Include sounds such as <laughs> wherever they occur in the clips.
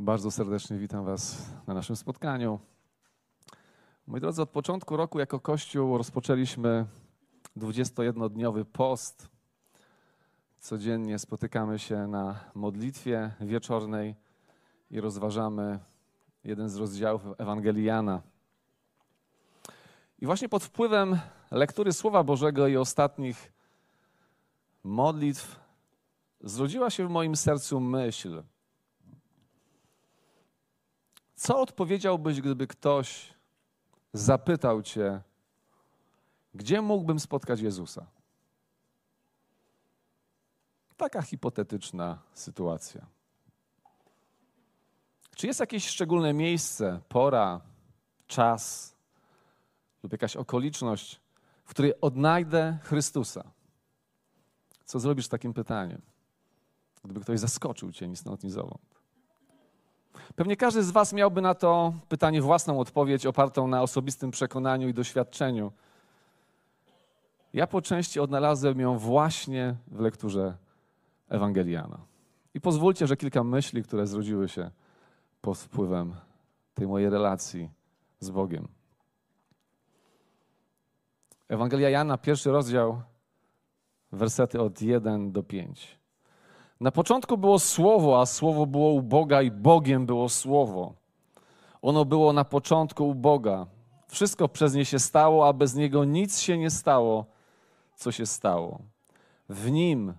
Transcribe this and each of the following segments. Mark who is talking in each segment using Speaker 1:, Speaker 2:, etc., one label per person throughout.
Speaker 1: Bardzo serdecznie witam Was na naszym spotkaniu. Moi drodzy, od początku roku jako Kościół rozpoczęliśmy 21-dniowy post. Codziennie spotykamy się na modlitwie wieczornej i rozważamy jeden z rozdziałów Ewangelii Jana. I właśnie pod wpływem lektury Słowa Bożego i ostatnich modlitw zrodziła się w moim sercu myśl – co odpowiedziałbyś, gdyby ktoś zapytał Cię, gdzie mógłbym spotkać Jezusa? Taka hipotetyczna sytuacja. Czy jest jakieś szczególne miejsce, pora, czas lub jakaś okoliczność, w której odnajdę Chrystusa? Co zrobisz z takim pytaniem? Gdyby ktoś zaskoczył cię ni stąd, ni zowąd. Pewnie każdy z Was miałby na to pytanie własną odpowiedź, opartą na osobistym przekonaniu i doświadczeniu. Ja po części odnalazłem ją właśnie w lekturze Ewangeliana. I pozwólcie, że kilka myśli, które zrodziły się pod wpływem tej mojej relacji z Bogiem. Ewangelia Jana, pierwszy rozdział, wersety od 1 do 5. Na początku było Słowo, a Słowo było u Boga i Bogiem było Słowo. Ono było na początku u Boga. Wszystko przez nie się stało, a bez niego nic się nie stało, co się stało. W nim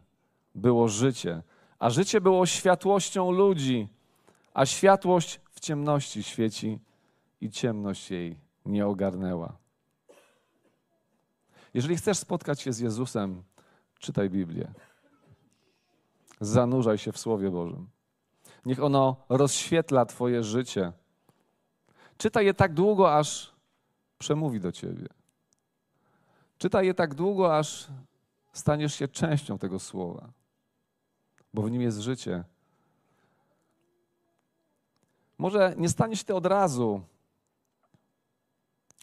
Speaker 1: było życie, a życie było światłością ludzi, a światłość w ciemności świeci i ciemność jej nie ogarnęła. Jeżeli chcesz spotkać się z Jezusem, czytaj Biblię zanurzaj się w Słowie Bożym. Niech ono rozświetla Twoje życie. Czytaj je tak długo, aż przemówi do Ciebie. Czytaj je tak długo, aż staniesz się częścią tego Słowa, bo w nim jest życie. Może nie staniesz Ty od razu,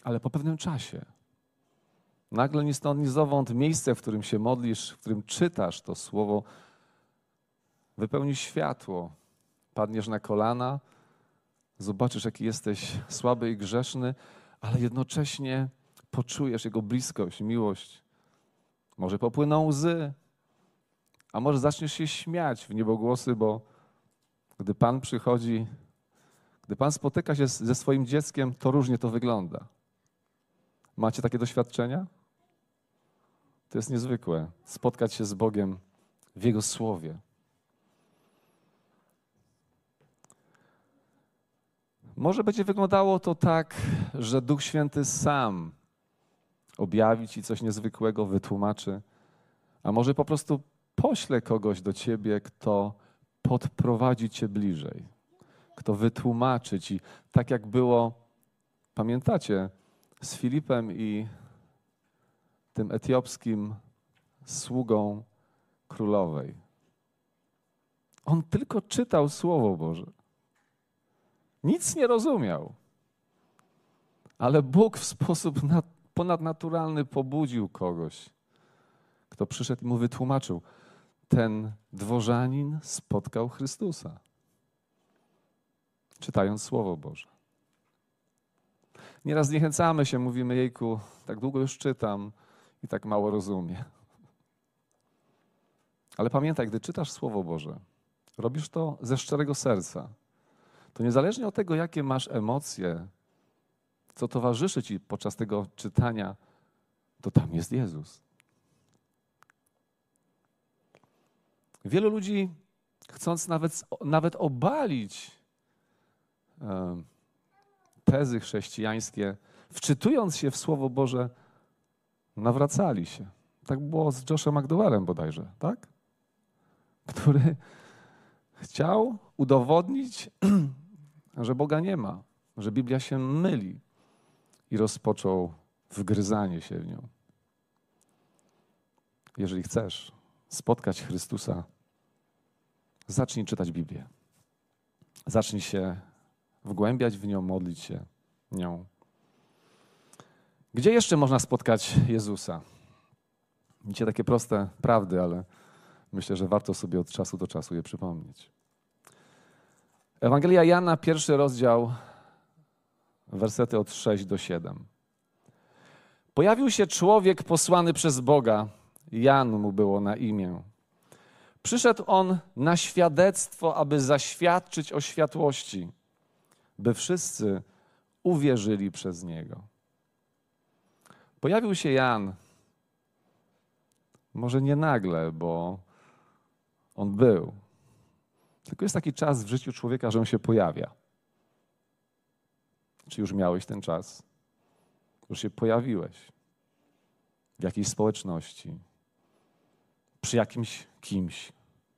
Speaker 1: ale po pewnym czasie. Nagle ni stąd, ni zowąd miejsce, w którym się modlisz, w którym czytasz to Słowo, wypełni światło. Padniesz na kolana, zobaczysz, jaki jesteś słaby i grzeszny, ale jednocześnie poczujesz Jego bliskość, miłość. Może popłyną łzy, a może zaczniesz się śmiać w niebogłosy, bo gdy Pan przychodzi, gdy Pan spotyka się ze swoim dzieckiem, to różnie to wygląda. Macie takie doświadczenia? To jest niezwykłe. Spotkać się z Bogiem w Jego słowie. Może będzie wyglądało to tak, że Duch Święty sam objawi ci coś niezwykłego, wytłumaczy, a może po prostu pośle kogoś do ciebie, kto podprowadzi cię bliżej, kto wytłumaczy ci, tak jak było, pamiętacie, z Filipem i tym etiopskim sługą królowej. On tylko czytał Słowo Boże. Nic nie rozumiał. Ale Bóg w sposób ponadnaturalny pobudził kogoś, kto przyszedł i mu wytłumaczył. Ten dworzanin spotkał Chrystusa, czytając Słowo Boże. Nieraz zniechęcamy się, mówimy, jejku, tak długo już czytam i tak mało rozumiem. Ale pamiętaj, gdy czytasz Słowo Boże, robisz to ze szczerego serca to niezależnie od tego, jakie masz emocje, co towarzyszy ci podczas tego czytania, to tam jest Jezus. Wielu ludzi, chcąc nawet, nawet obalić tezy chrześcijańskie, wczytując się w Słowo Boże, nawracali się. Tak było z Joshem McDowellem bodajże, tak? Który chciał udowodnić, <clears throat> że Boga nie ma, że Biblia się myli i rozpoczął wgryzanie się w nią. Jeżeli chcesz spotkać Chrystusa, zacznij czytać Biblię. Zacznij się wgłębiać w nią, modlić się nią. Gdzie jeszcze można spotkać Jezusa? Widzicie takie proste prawdy, ale myślę, że warto sobie od czasu do czasu je przypomnieć. Ewangelia Jana, pierwszy rozdział, wersety od 6 do 7. Pojawił się człowiek posłany przez Boga. Jan mu było na imię. Przyszedł on na świadectwo, aby zaświadczyć o światłości, by wszyscy uwierzyli przez niego. Pojawił się Jan. Może nie nagle, bo on był. Tylko jest taki czas w życiu człowieka, że on się pojawia. Czy już miałeś ten czas? Już się pojawiłeś w jakiejś społeczności, przy jakimś kimś,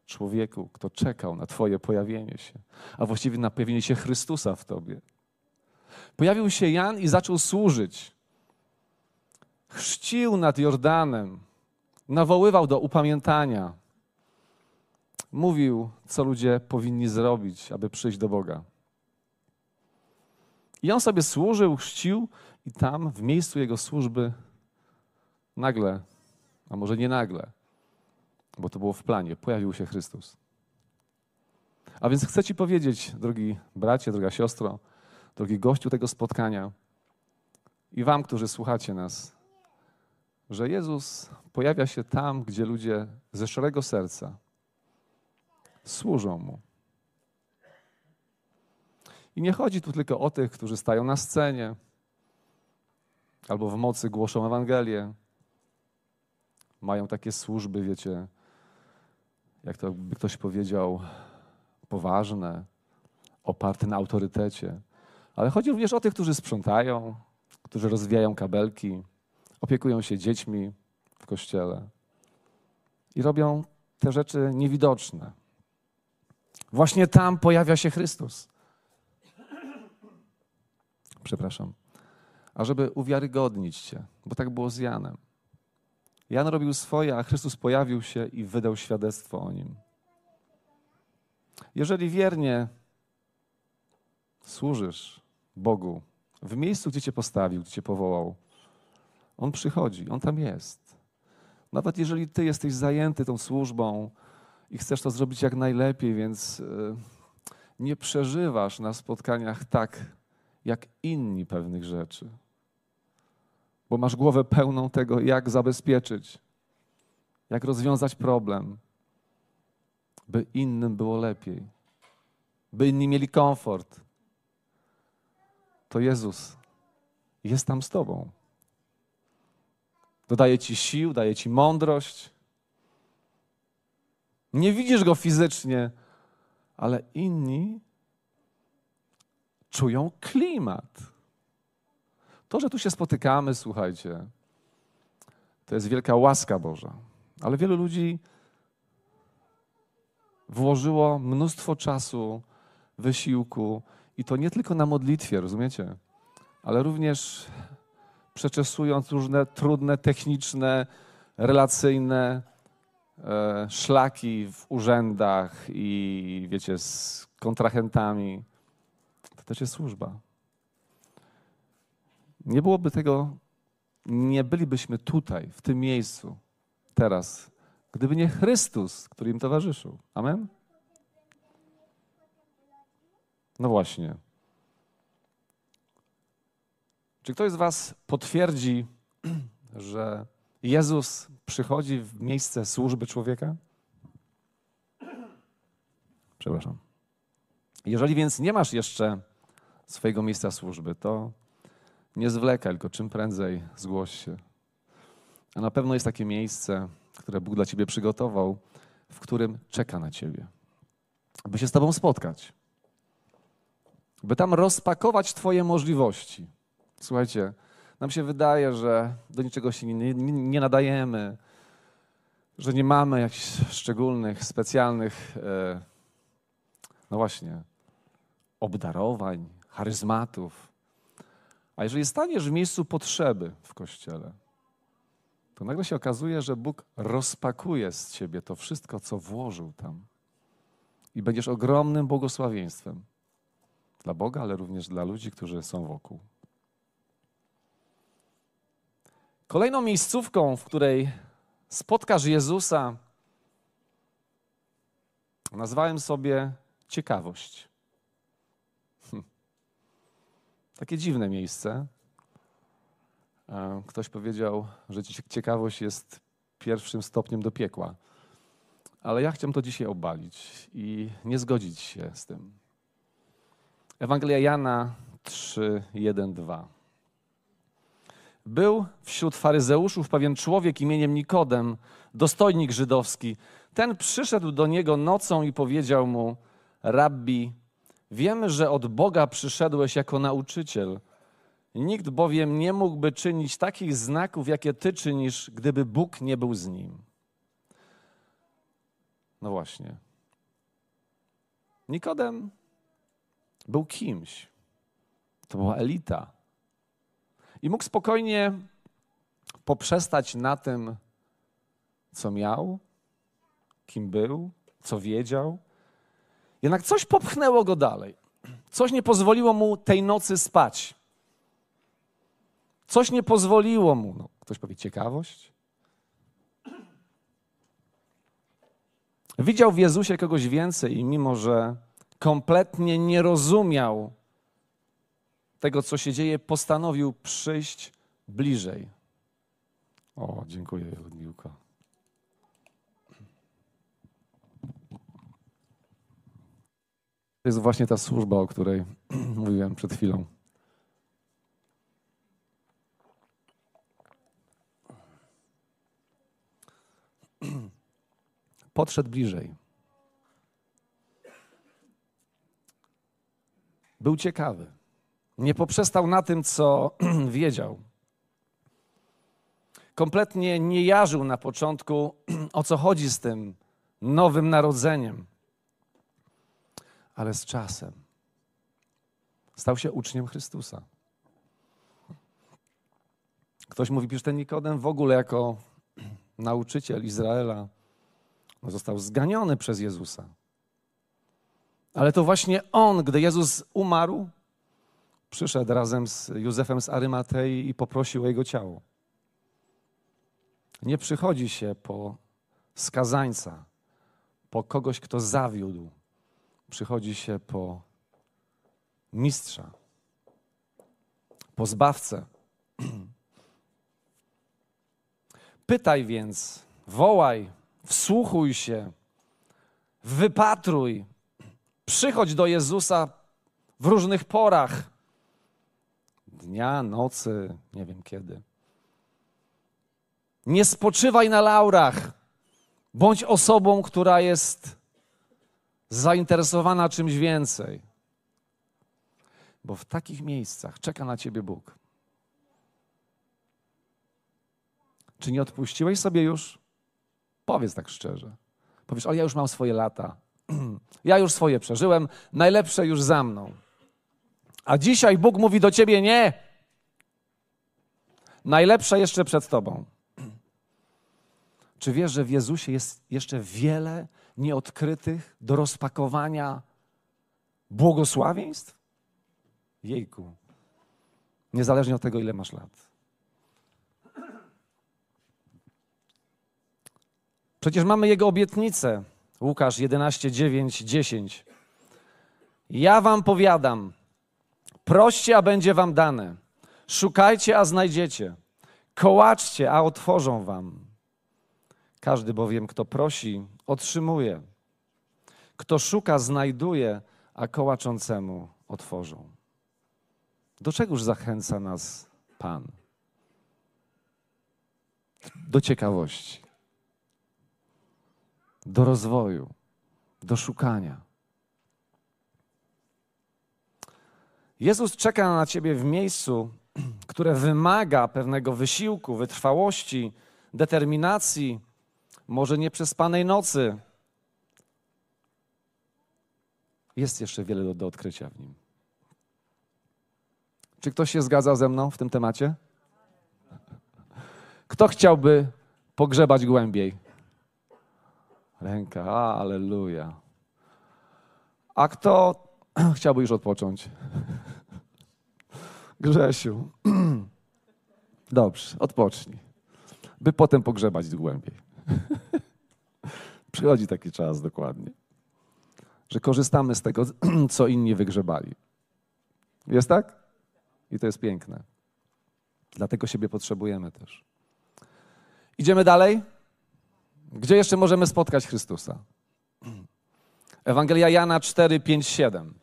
Speaker 1: człowieku, kto czekał na Twoje pojawienie się, a właściwie na pojawienie się Chrystusa w Tobie. Pojawił się Jan i zaczął służyć. Chrzcił nad Jordanem, nawoływał do upamiętania. Mówił, co ludzie powinni zrobić, aby przyjść do Boga. I on sobie służył, chrzcił, i tam, w miejscu jego służby, nagle, a może nie nagle, bo to było w planie, pojawił się Chrystus. A więc chcę Ci powiedzieć, drogi bracie, droga siostro, drogi gościu tego spotkania i Wam, którzy słuchacie nas, że Jezus pojawia się tam, gdzie ludzie ze szczerego serca służą Mu. I nie chodzi tu tylko o tych, którzy stają na scenie albo w mocy głoszą Ewangelię. Mają takie służby, wiecie, jak to by ktoś powiedział, poważne, oparte na autorytecie. Ale chodzi również o tych, którzy sprzątają, którzy rozwijają kabelki, opiekują się dziećmi w kościele i robią te rzeczy niewidoczne. Właśnie tam pojawia się Chrystus. Przepraszam. A żeby uwiarygodnić Cię, bo tak było z Janem. Jan robił swoje, a Chrystus pojawił się i wydał świadectwo o nim. Jeżeli wiernie służysz Bogu w miejscu, gdzie Cię postawił, gdzie Cię powołał, On przychodzi, On tam jest. Nawet jeżeli Ty jesteś zajęty tą służbą i chcesz to zrobić jak najlepiej, więc e, nie przeżywasz na spotkaniach tak, jak inni pewnych rzeczy bo masz głowę pełną tego, jak zabezpieczyć, jak rozwiązać problem, by innym było lepiej, by inni mieli komfort. To Jezus jest tam z Tobą. Dodaje Ci sił, daje Ci mądrość. Nie widzisz go fizycznie, ale inni czują klimat. To, że tu się spotykamy, słuchajcie, to jest wielka łaska Boża. Ale wielu ludzi włożyło mnóstwo czasu, wysiłku i to nie tylko na modlitwie, rozumiecie? Ale również przeczesując różne trudne, techniczne, relacyjne szlaki w urzędach i wiecie, z kontrahentami. To też jest służba. Nie byłoby tego, nie bylibyśmy tutaj, w tym miejscu, teraz, gdyby nie Chrystus, który im towarzyszył. Amen? No właśnie. Czy ktoś z Was potwierdzi, <clears throat> że Jezus przychodzi w miejsce służby człowieka? Przepraszam. Jeżeli więc nie masz jeszcze swojego miejsca służby, to nie zwlekaj, tylko czym prędzej zgłoś się. A na pewno jest takie miejsce, które Bóg dla ciebie przygotował, w którym czeka na ciebie, by się z tobą spotkać, by tam rozpakować twoje możliwości. Słuchajcie, nam się wydaje, że do niczego się nie, nie, nie nadajemy, że nie mamy jakichś szczególnych, specjalnych, e, no właśnie, obdarowań, charyzmatów, a jeżeli staniesz w miejscu potrzeby w kościele, to nagle się okazuje, że Bóg rozpakuje z ciebie to wszystko, co włożył tam. I będziesz ogromnym błogosławieństwem dla Boga, ale również dla ludzi, którzy są wokół. Kolejną miejscówką, w której spotkasz Jezusa, nazwałem sobie ciekawość. Takie dziwne miejsce. E, ktoś powiedział, że ciekawość jest pierwszym stopniem do piekła. Ale ja chciałem to dzisiaj obalić i nie zgodzić się z tym. Ewangelia Jana 3, 1, 2. Był wśród faryzeuszów pewien człowiek imieniem Nikodem, dostojnik żydowski. Ten przyszedł do niego nocą i powiedział mu: Rabbi, wiemy, że od Boga przyszedłeś jako nauczyciel. Nikt bowiem nie mógłby czynić takich znaków, jakie ty czynisz, gdyby Bóg nie był z nim. No właśnie. Nikodem był kimś. To była elita. I mógł spokojnie poprzestać na tym, co miał, kim był, co wiedział. Jednak coś popchnęło go dalej. Coś nie pozwoliło mu tej nocy spać. Coś nie pozwoliło mu, no, ktoś powie, ciekawość? Widział w Jezusie kogoś więcej i mimo, że kompletnie nie rozumiał tego, co się dzieje, postanowił przyjść bliżej. O, dziękuję, Ludmiłko. To jest właśnie ta służba, o której <clears throat> mówiłem przed chwilą. <clears throat> Podszedł bliżej. Był ciekawy. Nie poprzestał na tym, co <clears throat> wiedział. Kompletnie nie jarzył na początku, <clears throat> o co chodzi z tym nowym narodzeniem. Ale z czasem stał się uczniem Chrystusa. Ktoś mówi, że ten Nikodem w ogóle jako <clears throat> nauczyciel Izraela no, został zganiony przez Jezusa. Ale to właśnie on, gdy Jezus umarł, przyszedł razem z Józefem z Arymatei i poprosił o jego ciało. Nie przychodzi się po skazańca, po kogoś, kto zawiódł. Przychodzi się po mistrza, po zbawcę. <clears throat> Pytaj więc, wołaj, wsłuchuj się, wypatruj, przychodź do Jezusa w różnych porach dnia, nocy, nie wiem kiedy. Nie spoczywaj na laurach. Bądź osobą, która jest zainteresowana czymś więcej. Bo w takich miejscach czeka na ciebie Bóg. Czy nie odpuściłeś sobie już? Powiedz tak szczerze. Powiesz, ale ja już mam swoje lata. <clears throat> Ja już swoje przeżyłem, najlepsze już za mną. A dzisiaj Bóg mówi do ciebie nie. Najlepsze jeszcze przed tobą. Czy wiesz, że w Jezusie jest jeszcze wiele nieodkrytych do rozpakowania błogosławieństw? Jejku. Niezależnie od tego, ile masz lat. Przecież mamy Jego obietnicę. Łukasz 11, 9, 10. Ja wam powiadam, Proście, a będzie wam dane. Szukajcie, a znajdziecie. Kołaczcie, a otworzą wam. Każdy bowiem, kto prosi, otrzymuje. Kto szuka, znajduje, a kołaczącemu otworzą. Do czegoż zachęca nas Pan? Do ciekawości, do rozwoju, do szukania. Jezus czeka na ciebie w miejscu, <clears throat> które wymaga pewnego wysiłku, wytrwałości, determinacji, może nieprzespanej nocy. Jest jeszcze wiele do, do odkrycia w nim. Czy ktoś się zgadza ze mną w tym temacie? Kto chciałby pogrzebać głębiej? Ręka, aleluja. A kto <clears throat> chciałby już odpocząć? <clears throat> Grzesiu. <clears throat> Dobrze, odpocznij. By potem pogrzebać głębiej. Przychodzi taki czas dokładnie, że korzystamy z tego, co inni wygrzebali. Jest tak? I to jest piękne. Dlatego siebie potrzebujemy też. Idziemy dalej. Gdzie jeszcze możemy spotkać Chrystusa? Ewangelia Jana 4, 5, 7.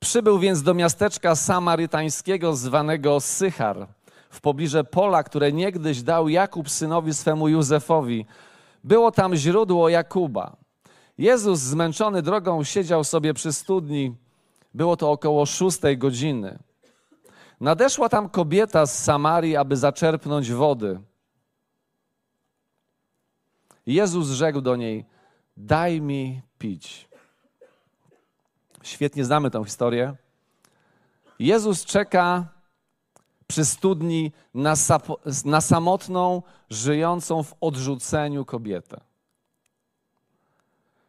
Speaker 1: Przybył więc do miasteczka samarytańskiego zwanego Sychar, w pobliże pola, które niegdyś dał Jakub synowi swemu Józefowi. Było tam źródło Jakuba. Jezus zmęczony drogą siedział sobie przy studni. Było to około szóstej godziny. Nadeszła tam kobieta z Samarii, aby zaczerpnąć wody. Jezus rzekł do niej: Daj mi pić. Świetnie znamy tę historię. Jezus czeka przy studni na, na samotną, żyjącą w odrzuceniu kobietę.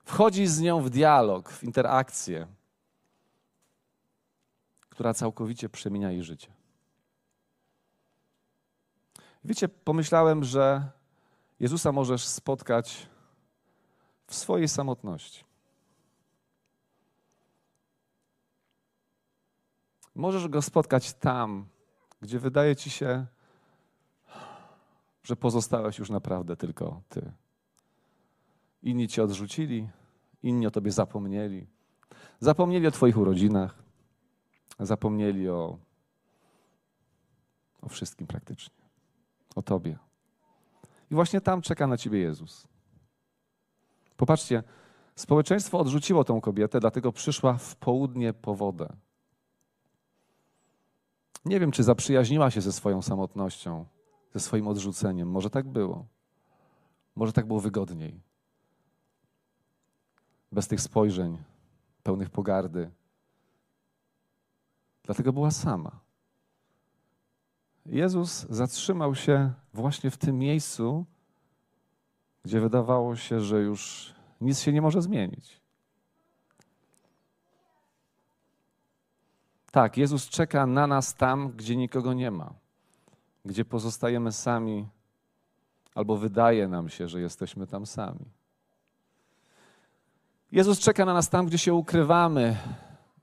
Speaker 1: Wchodzi z nią w dialog, w interakcję, która całkowicie przemienia jej życie. Wiecie, pomyślałem, że Jezusa możesz spotkać w swojej samotności. Możesz go spotkać tam, gdzie wydaje ci się, że pozostałeś już naprawdę tylko ty. Inni cię odrzucili, inni o tobie zapomnieli. Zapomnieli o twoich urodzinach, zapomnieli o, o wszystkim praktycznie, o tobie. I właśnie tam czeka na ciebie Jezus. Popatrzcie, społeczeństwo odrzuciło tą kobietę, dlatego przyszła w południe po wodę. Nie wiem, czy zaprzyjaźniła się ze swoją samotnością, ze swoim odrzuceniem. Może tak było. Może tak było wygodniej. Bez tych spojrzeń, pełnych pogardy. Dlatego była sama. Jezus zatrzymał się właśnie w tym miejscu, gdzie wydawało się, że już nic się nie może zmienić. Tak, Jezus czeka na nas tam, gdzie nikogo nie ma, gdzie pozostajemy sami, albo wydaje nam się, że jesteśmy tam sami. Jezus czeka na nas tam, gdzie się ukrywamy,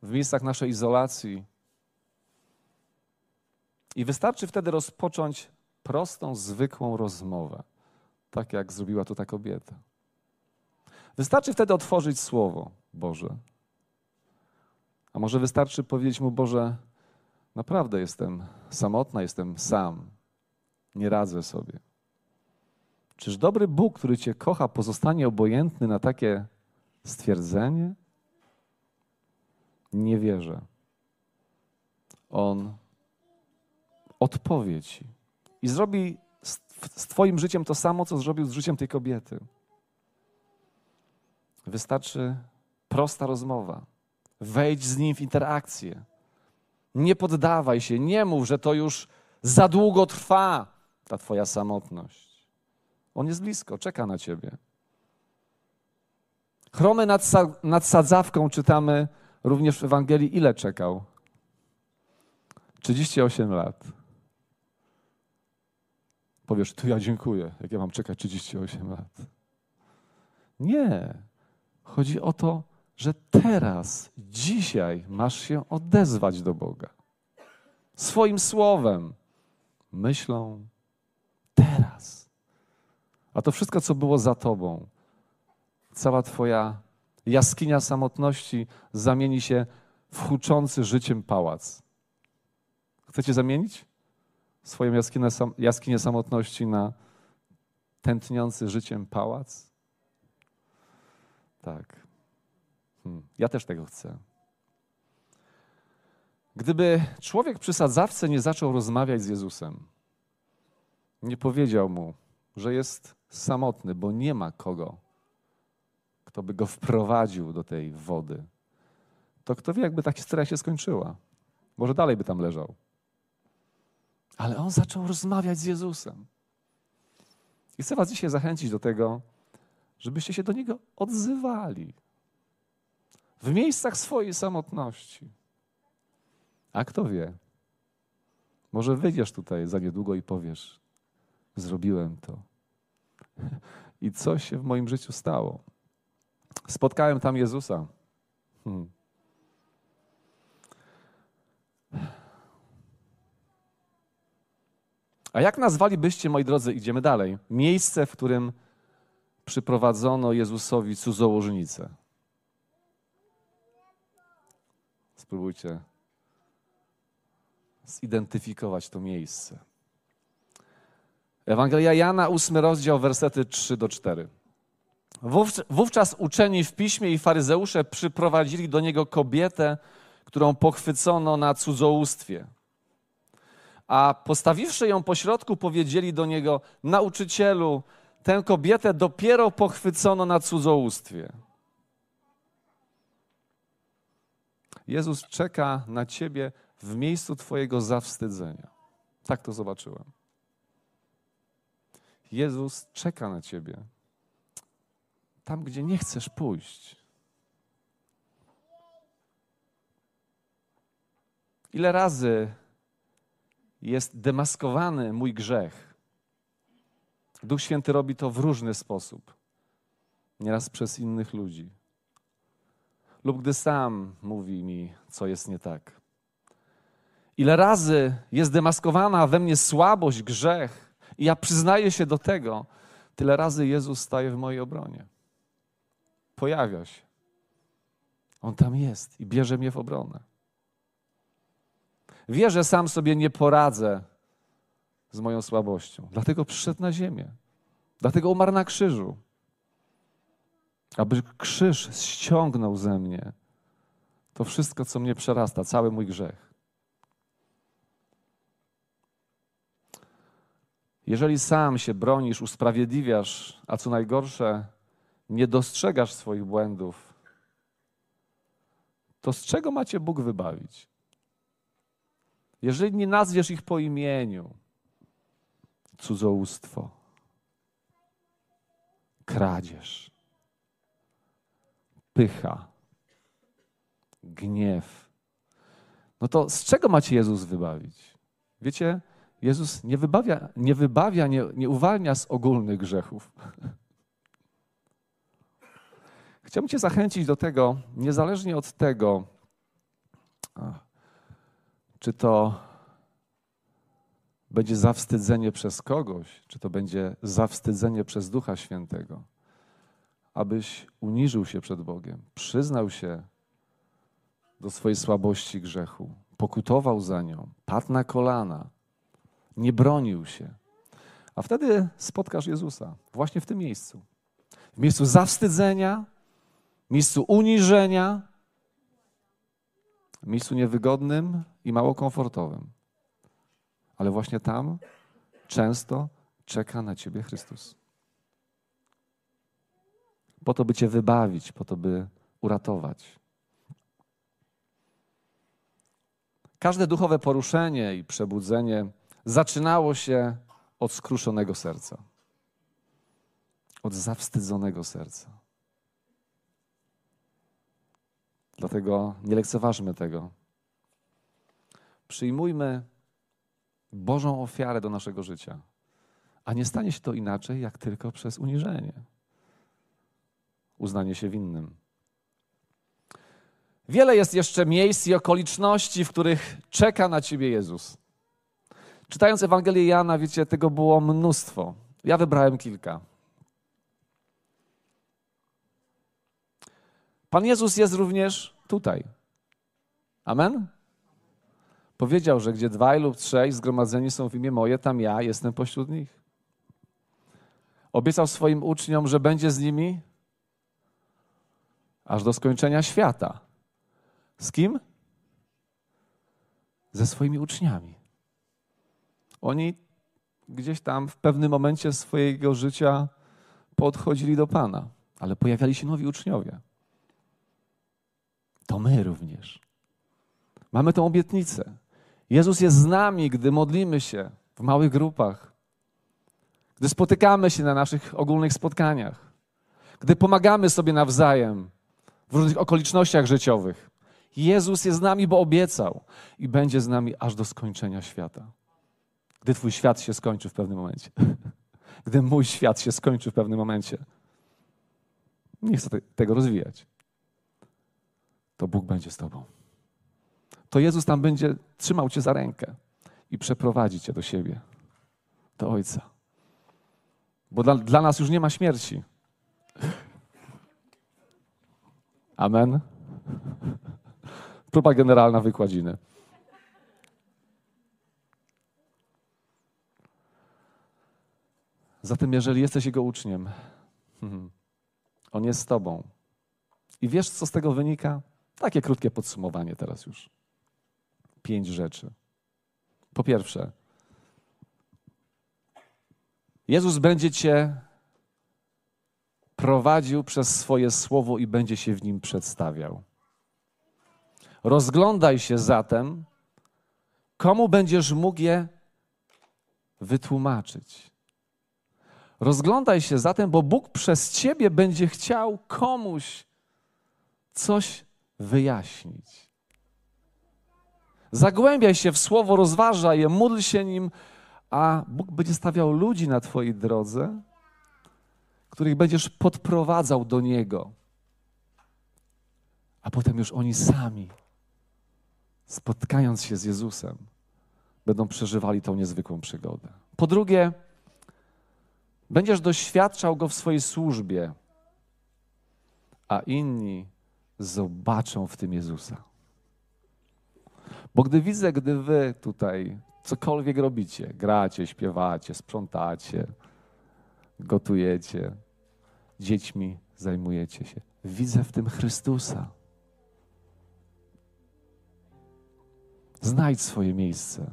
Speaker 1: w miejscach naszej izolacji. I wystarczy wtedy rozpocząć prostą, zwykłą rozmowę, tak jak zrobiła to ta kobieta. Wystarczy wtedy otworzyć Słowo Boże a może wystarczy powiedzieć mu, Boże, naprawdę jestem samotna, jestem sam, nie radzę sobie. Czyż dobry Bóg, który Cię kocha, pozostanie obojętny na takie stwierdzenie? Nie wierzę. On odpowie Ci i zrobi z Twoim życiem to samo, co zrobił z życiem tej kobiety. Wystarczy prosta rozmowa Wejdź z nim w interakcję. Nie poddawaj się, nie mów, że to już za długo trwa, ta Twoja samotność. On jest blisko, czeka na Ciebie. Chromy nad, nad sadzawką czytamy również w Ewangelii. Ile czekał? 38 lat. Powiesz, tu ja dziękuję, jak ja mam czekać 38 lat. Nie. Chodzi o to, że teraz, dzisiaj masz się odezwać do Boga. Swoim słowem, myślą, teraz. A to wszystko, co było za tobą, cała Twoja jaskinia samotności zamieni się w huczący życiem pałac. Chcecie zamienić swoją jaskinię, jaskinię samotności na tętniący życiem pałac? Tak. Hmm, ja też tego chcę. Gdyby człowiek przy sadzawce nie zaczął rozmawiać z Jezusem, nie powiedział mu, że jest samotny, bo nie ma kogo, kto by go wprowadził do tej wody, to kto wie, jakby ta historia się skończyła. Może dalej by tam leżał. Ale on zaczął rozmawiać z Jezusem. I chcę Was dzisiaj zachęcić do tego, żebyście się do niego odzywali w miejscach swojej samotności. A kto wie? Może wyjdziesz tutaj za niedługo i powiesz: Zrobiłem to. I co się w moim życiu stało? Spotkałem tam Jezusa. Hmm. A jak nazwalibyście, moi drodzy, idziemy dalej, miejsce, w którym przyprowadzono Jezusowi cudzołożnicę? Spróbujcie zidentyfikować to miejsce. Ewangelia Jana, ósmy rozdział, wersety 3 do 4. Wówczas uczeni w piśmie i faryzeusze przyprowadzili do niego kobietę, którą pochwycono na cudzołóstwie. A postawiwszy ją pośrodku, powiedzieli do niego: Nauczycielu, tę kobietę dopiero pochwycono na cudzołóstwie. Jezus czeka na ciebie w miejscu Twojego zawstydzenia. Tak to zobaczyłem. Jezus czeka na Ciebie tam, gdzie nie chcesz pójść. Ile razy jest demaskowany mój grzech? Duch Święty robi to w różny sposób, nieraz przez innych ludzi, lub gdy sam mówi mi, co jest nie tak. Ile razy jest demaskowana we mnie słabość, grzech, i ja przyznaję się do tego, tyle razy Jezus staje w mojej obronie. Pojawia się. On tam jest i bierze mnie w obronę. Wie, że sam sobie nie poradzę z moją słabością. Dlatego przyszedł na ziemię. Dlatego umarł na krzyżu. Aby krzyż ściągnął ze mnie to wszystko, co mnie przerasta, cały mój grzech. Jeżeli sam się bronisz, usprawiedliwiasz, a co najgorsze, nie dostrzegasz swoich błędów, to z czego macie Bóg wybawić? Jeżeli nie nazwiesz ich po imieniu, cudzołóstwo, kradzież, pycha, gniew, no to z czego macie Jezus wybawić? Wiecie, Jezus nie wybawia, nie, wybawia, nie, nie uwalnia z ogólnych grzechów. Chciałbym Cię zachęcić do tego, niezależnie od tego, czy to będzie zawstydzenie przez kogoś, czy to będzie zawstydzenie przez Ducha Świętego, abyś uniżył się przed Bogiem, przyznał się do swojej słabości grzechu, pokutował za nią, padł na kolana nie bronił się. A wtedy spotkasz Jezusa właśnie w tym miejscu. W miejscu zawstydzenia, miejscu uniżenia, miejscu niewygodnym i mało komfortowym. Ale właśnie tam często czeka na ciebie Chrystus. Po to, by cię wybawić, po to, by uratować. Każde duchowe poruszenie i przebudzenie zaczynało się od skruszonego serca, od zawstydzonego serca. Dlatego nie lekceważmy tego. Przyjmujmy Bożą ofiarę do naszego życia, a nie stanie się to inaczej, jak tylko przez uniżenie, uznanie się winnym. Wiele jest jeszcze miejsc i okoliczności, w których czeka na Ciebie Jezus. Czytając Ewangelię Jana, wiecie, tego było mnóstwo. Ja wybrałem kilka. Pan Jezus jest również tutaj. Amen? Powiedział, że gdzie dwaj lub trzej zgromadzeni są w imię moje, tam ja jestem pośród nich. Obiecał swoim uczniom, że będzie z nimi aż do skończenia świata. Z kim? Ze swoimi uczniami. Oni gdzieś tam w pewnym momencie swojego życia podchodzili do Pana, ale pojawiali się nowi uczniowie. To my również. Mamy tę obietnicę. Jezus jest z nami, gdy modlimy się w małych grupach, gdy spotykamy się na naszych ogólnych spotkaniach, gdy pomagamy sobie nawzajem w różnych okolicznościach życiowych. Jezus jest z nami, bo obiecał i będzie z nami aż do skończenia świata gdy Twój świat się skończy w pewnym momencie. <laughs> Gdy mój świat się skończy w pewnym momencie. Nie chcę tego rozwijać. To Bóg będzie z Tobą. To Jezus tam będzie trzymał Cię za rękę i przeprowadzi Cię do siebie. do Ojca. Bo dla, dla nas już nie ma śmierci. Amen. Próba generalna wykładziny. Zatem, jeżeli jesteś Jego uczniem, On jest z Tobą. I wiesz, co z tego wynika? Takie krótkie podsumowanie teraz już. Pięć rzeczy. Po pierwsze, Jezus będzie Cię prowadził przez swoje słowo i będzie się w nim przedstawiał. Rozglądaj się zatem, komu będziesz mógł je wytłumaczyć. Rozglądaj się zatem, bo Bóg przez ciebie będzie chciał komuś coś wyjaśnić. Zagłębiaj się w słowo, rozważaj je, módl się nim, a Bóg będzie stawiał ludzi na Twojej drodze, których będziesz podprowadzał do Niego. A potem już oni sami, spotkając się z Jezusem, będą przeżywali tą niezwykłą przygodę. Po drugie, będziesz doświadczał Go w swojej służbie, a inni zobaczą w tym Jezusa. Bo gdy widzę, gdy wy tutaj cokolwiek robicie, gracie, śpiewacie, sprzątacie, gotujecie, dziećmi zajmujecie się, widzę w tym Chrystusa. Znajdź swoje miejsce,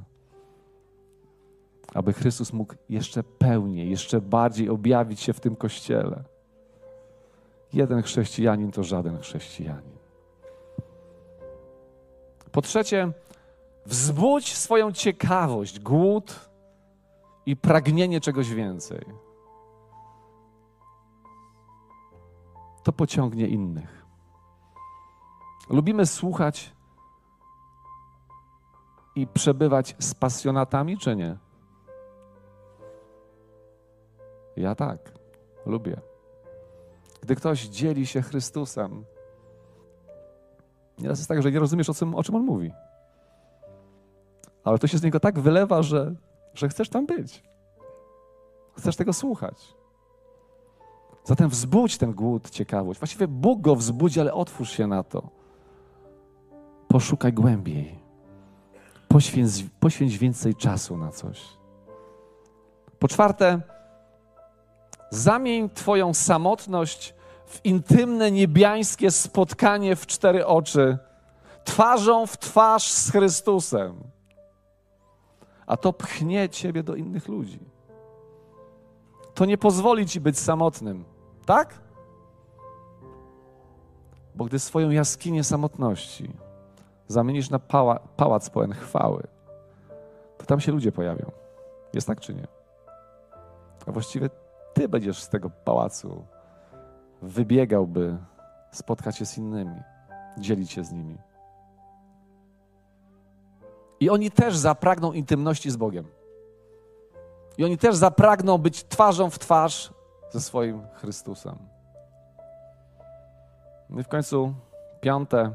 Speaker 1: aby Chrystus mógł jeszcze pełniej, jeszcze bardziej objawić się w tym kościele. Jeden chrześcijanin to żaden chrześcijanin. Po trzecie, wzbudź swoją ciekawość, głód i pragnienie czegoś więcej. To pociągnie innych. Lubimy słuchać i przebywać z pasjonatami, czy nie? Ja tak, lubię. Gdy ktoś dzieli się Chrystusem, nieraz jest tak, że nie rozumiesz, o czym, o czym on mówi. Ale to się z niego tak wylewa, że, że chcesz tam być. Chcesz tego słuchać. Zatem wzbudź ten głód, ciekawość. Właściwie Bóg go wzbudzi, ale otwórz się na to. Poszukaj głębiej. Poświęć, poświęć więcej czasu na coś. Po czwarte, Zamień Twoją samotność w intymne, niebiańskie spotkanie w cztery oczy, twarzą w twarz z Chrystusem. A to pchnie Ciebie do innych ludzi. To nie pozwoli Ci być samotnym, tak? Bo gdy swoją jaskinię samotności zamienisz na pała, pałac pełen chwały, to tam się ludzie pojawią. Jest tak czy nie? A właściwie ty będziesz z tego pałacu wybiegał, by spotkać się z innymi, dzielić się z nimi. I oni też zapragną intymności z Bogiem. I oni też zapragną być twarzą w twarz ze swoim Chrystusem. No i w końcu piąte.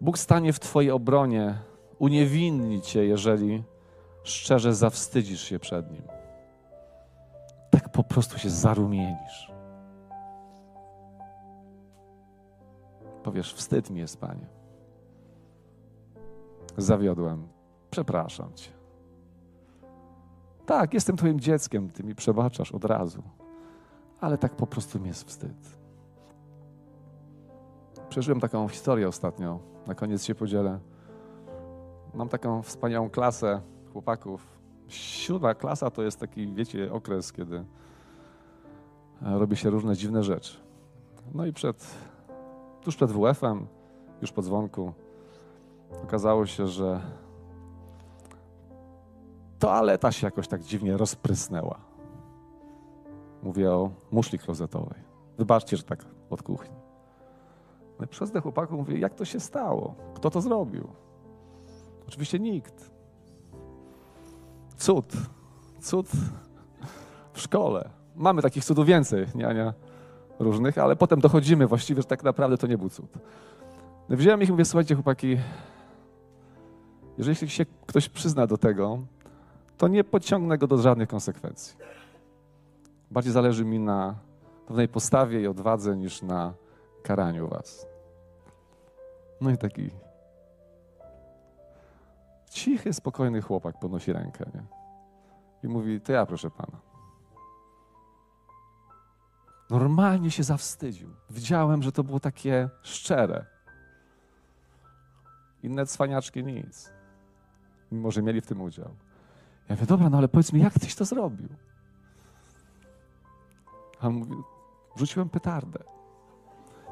Speaker 1: Bóg stanie w Twojej obronie, uniewinni Cię, jeżeli szczerze zawstydzisz się przed Nim. Tak po prostu się zarumienisz. Powiesz, wstyd mi jest, Panie. Zawiodłem. Przepraszam Cię. Tak, jestem Twoim dzieckiem, Ty mi przebaczasz od razu. Ale tak po prostu mi jest wstyd. Przeżyłem taką historię ostatnio. Na koniec się podzielę. Mam taką wspaniałą klasę chłopaków. Siódma klasa to jest taki, wiecie, okres, kiedy robi się różne dziwne rzeczy. No i przed, tuż przed WF-em, już po dzwonku, okazało się, że toaleta się jakoś tak dziwnie rozprysnęła. Mówię o muszli klozetowej. Wybaczcie, że tak od kuchni. No przez te chłopaków mówię, jak to się stało? Kto to zrobił? Oczywiście nikt. Cud. Cud w szkole. Mamy takich cudów więcej, nie różnych, ale potem dochodzimy właściwie, że tak naprawdę to nie był cud. No wziąłem ich i mówię, słuchajcie chłopaki, jeżeli się ktoś przyzna do tego, to nie pociągnę go do żadnych konsekwencji. Bardziej zależy mi na pewnej postawie i odwadze niż na karaniu was. No i taki cichy, spokojny chłopak podnosi rękę nie? i mówi: To ja, proszę pana. Normalnie się zawstydził. Widziałem, że to było takie szczere. Inne cwaniaczki nic. Mimo, że mieli w tym udział. Ja mówię, dobra, no ale powiedz mi, jak tyś to zrobił? A on mówi, rzuciłem petardę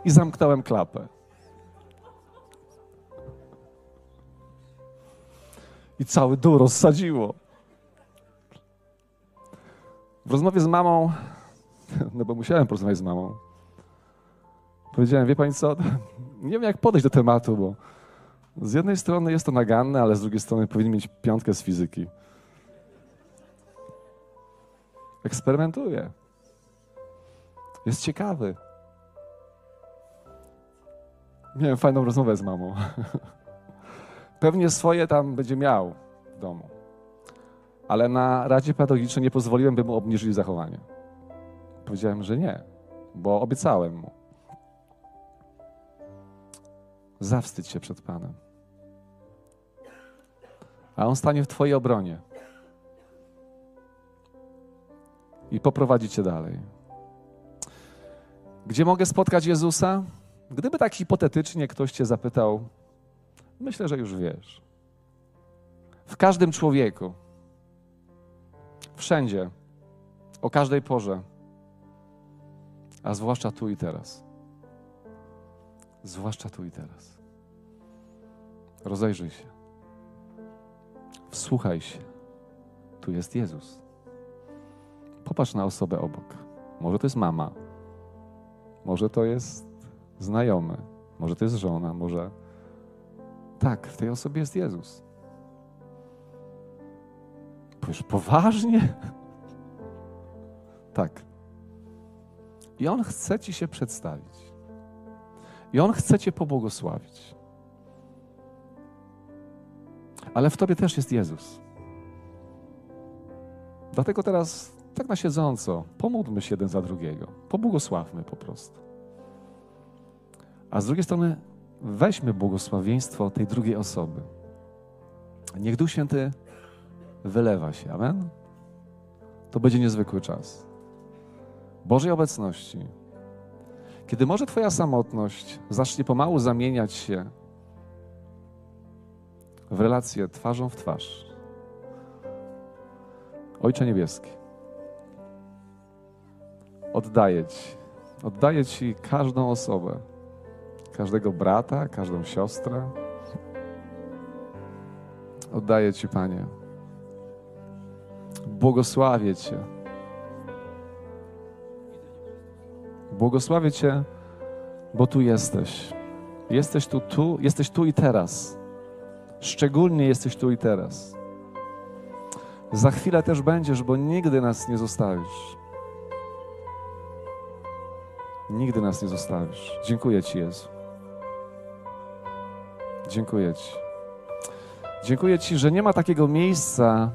Speaker 1: i zamknąłem klapę. I cały dół rozsadziło. W rozmowie z mamą, <laughs> no bo musiałem porozmawiać z mamą, powiedziałem, wie pani co, <laughs> nie wiem jak podejść do tematu, bo z jednej strony jest to naganne, ale z drugiej strony powinien mieć piątkę z fizyki. Eksperymentuje. Jest ciekawy. Miałem fajną rozmowę z mamą. <laughs> Pewnie swoje tam będzie miał w domu. Ale na Radzie Pedagogicznej nie pozwoliłem, by mu obniżyli zachowanie. Powiedziałem, że nie, bo obiecałem mu. Zawstydź się przed Panem. A On stanie w Twojej obronie i poprowadzi Cię dalej. Gdzie mogę spotkać Jezusa? Gdyby tak hipotetycznie ktoś Cię zapytał, myślę, że już wiesz. W każdym człowieku, wszędzie, o każdej porze, a zwłaszcza tu i teraz. Zwłaszcza tu i teraz. Rozejrzyj się. Wsłuchaj się. Tu jest Jezus. Popatrz na osobę obok. Może to jest mama, może to jest znajomy, może to jest żona, może. Tak, w tej osobie jest Jezus. Powiesz, poważnie? <laughs> Tak. I On chce Ci się przedstawić. I On chce Cię pobłogosławić. Ale w Tobie też jest Jezus. Dlatego teraz, tak na siedząco, pomódlmy się jeden za drugiego. Pobłogosławmy po prostu. A z drugiej strony, weźmy błogosławieństwo tej drugiej osoby. Niech Duch Święty wylewa się. Amen? To będzie niezwykły czas. Bożej obecności. Kiedy może Twoja samotność zacznie pomału zamieniać się w relację twarzą w twarz. Ojcze Niebieski, oddaję Ci, oddaję Ci każdą osobę, każdego brata, każdą siostrę. Oddaję Ci, Panie. Błogosławię Cię. Błogosławię Cię, bo tu jesteś. Jesteś tu, tu, jesteś tu i teraz. Szczególnie jesteś tu i teraz. Za chwilę też będziesz, bo nigdy nas nie zostawisz. Nigdy nas nie zostawisz. Dziękuję Ci, Jezu. Dziękuję Ci. Dziękuję Ci, że nie ma takiego miejsca,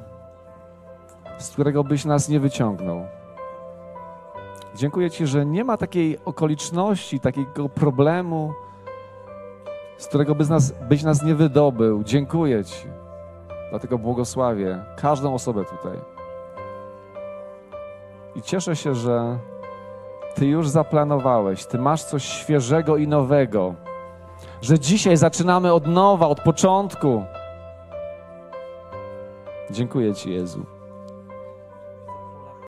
Speaker 1: z którego byś nas nie wyciągnął. Dziękuję Ci, że nie ma takiej okoliczności, takiego problemu, z którego byś nas, byś nas nie wydobył. Dziękuję Ci. Dlatego błogosławię każdą osobę tutaj. I cieszę się, że Ty już zaplanowałeś, Ty masz coś świeżego i nowego, że dzisiaj zaczynamy od nowa, od początku. Dziękuję Ci, Jezu.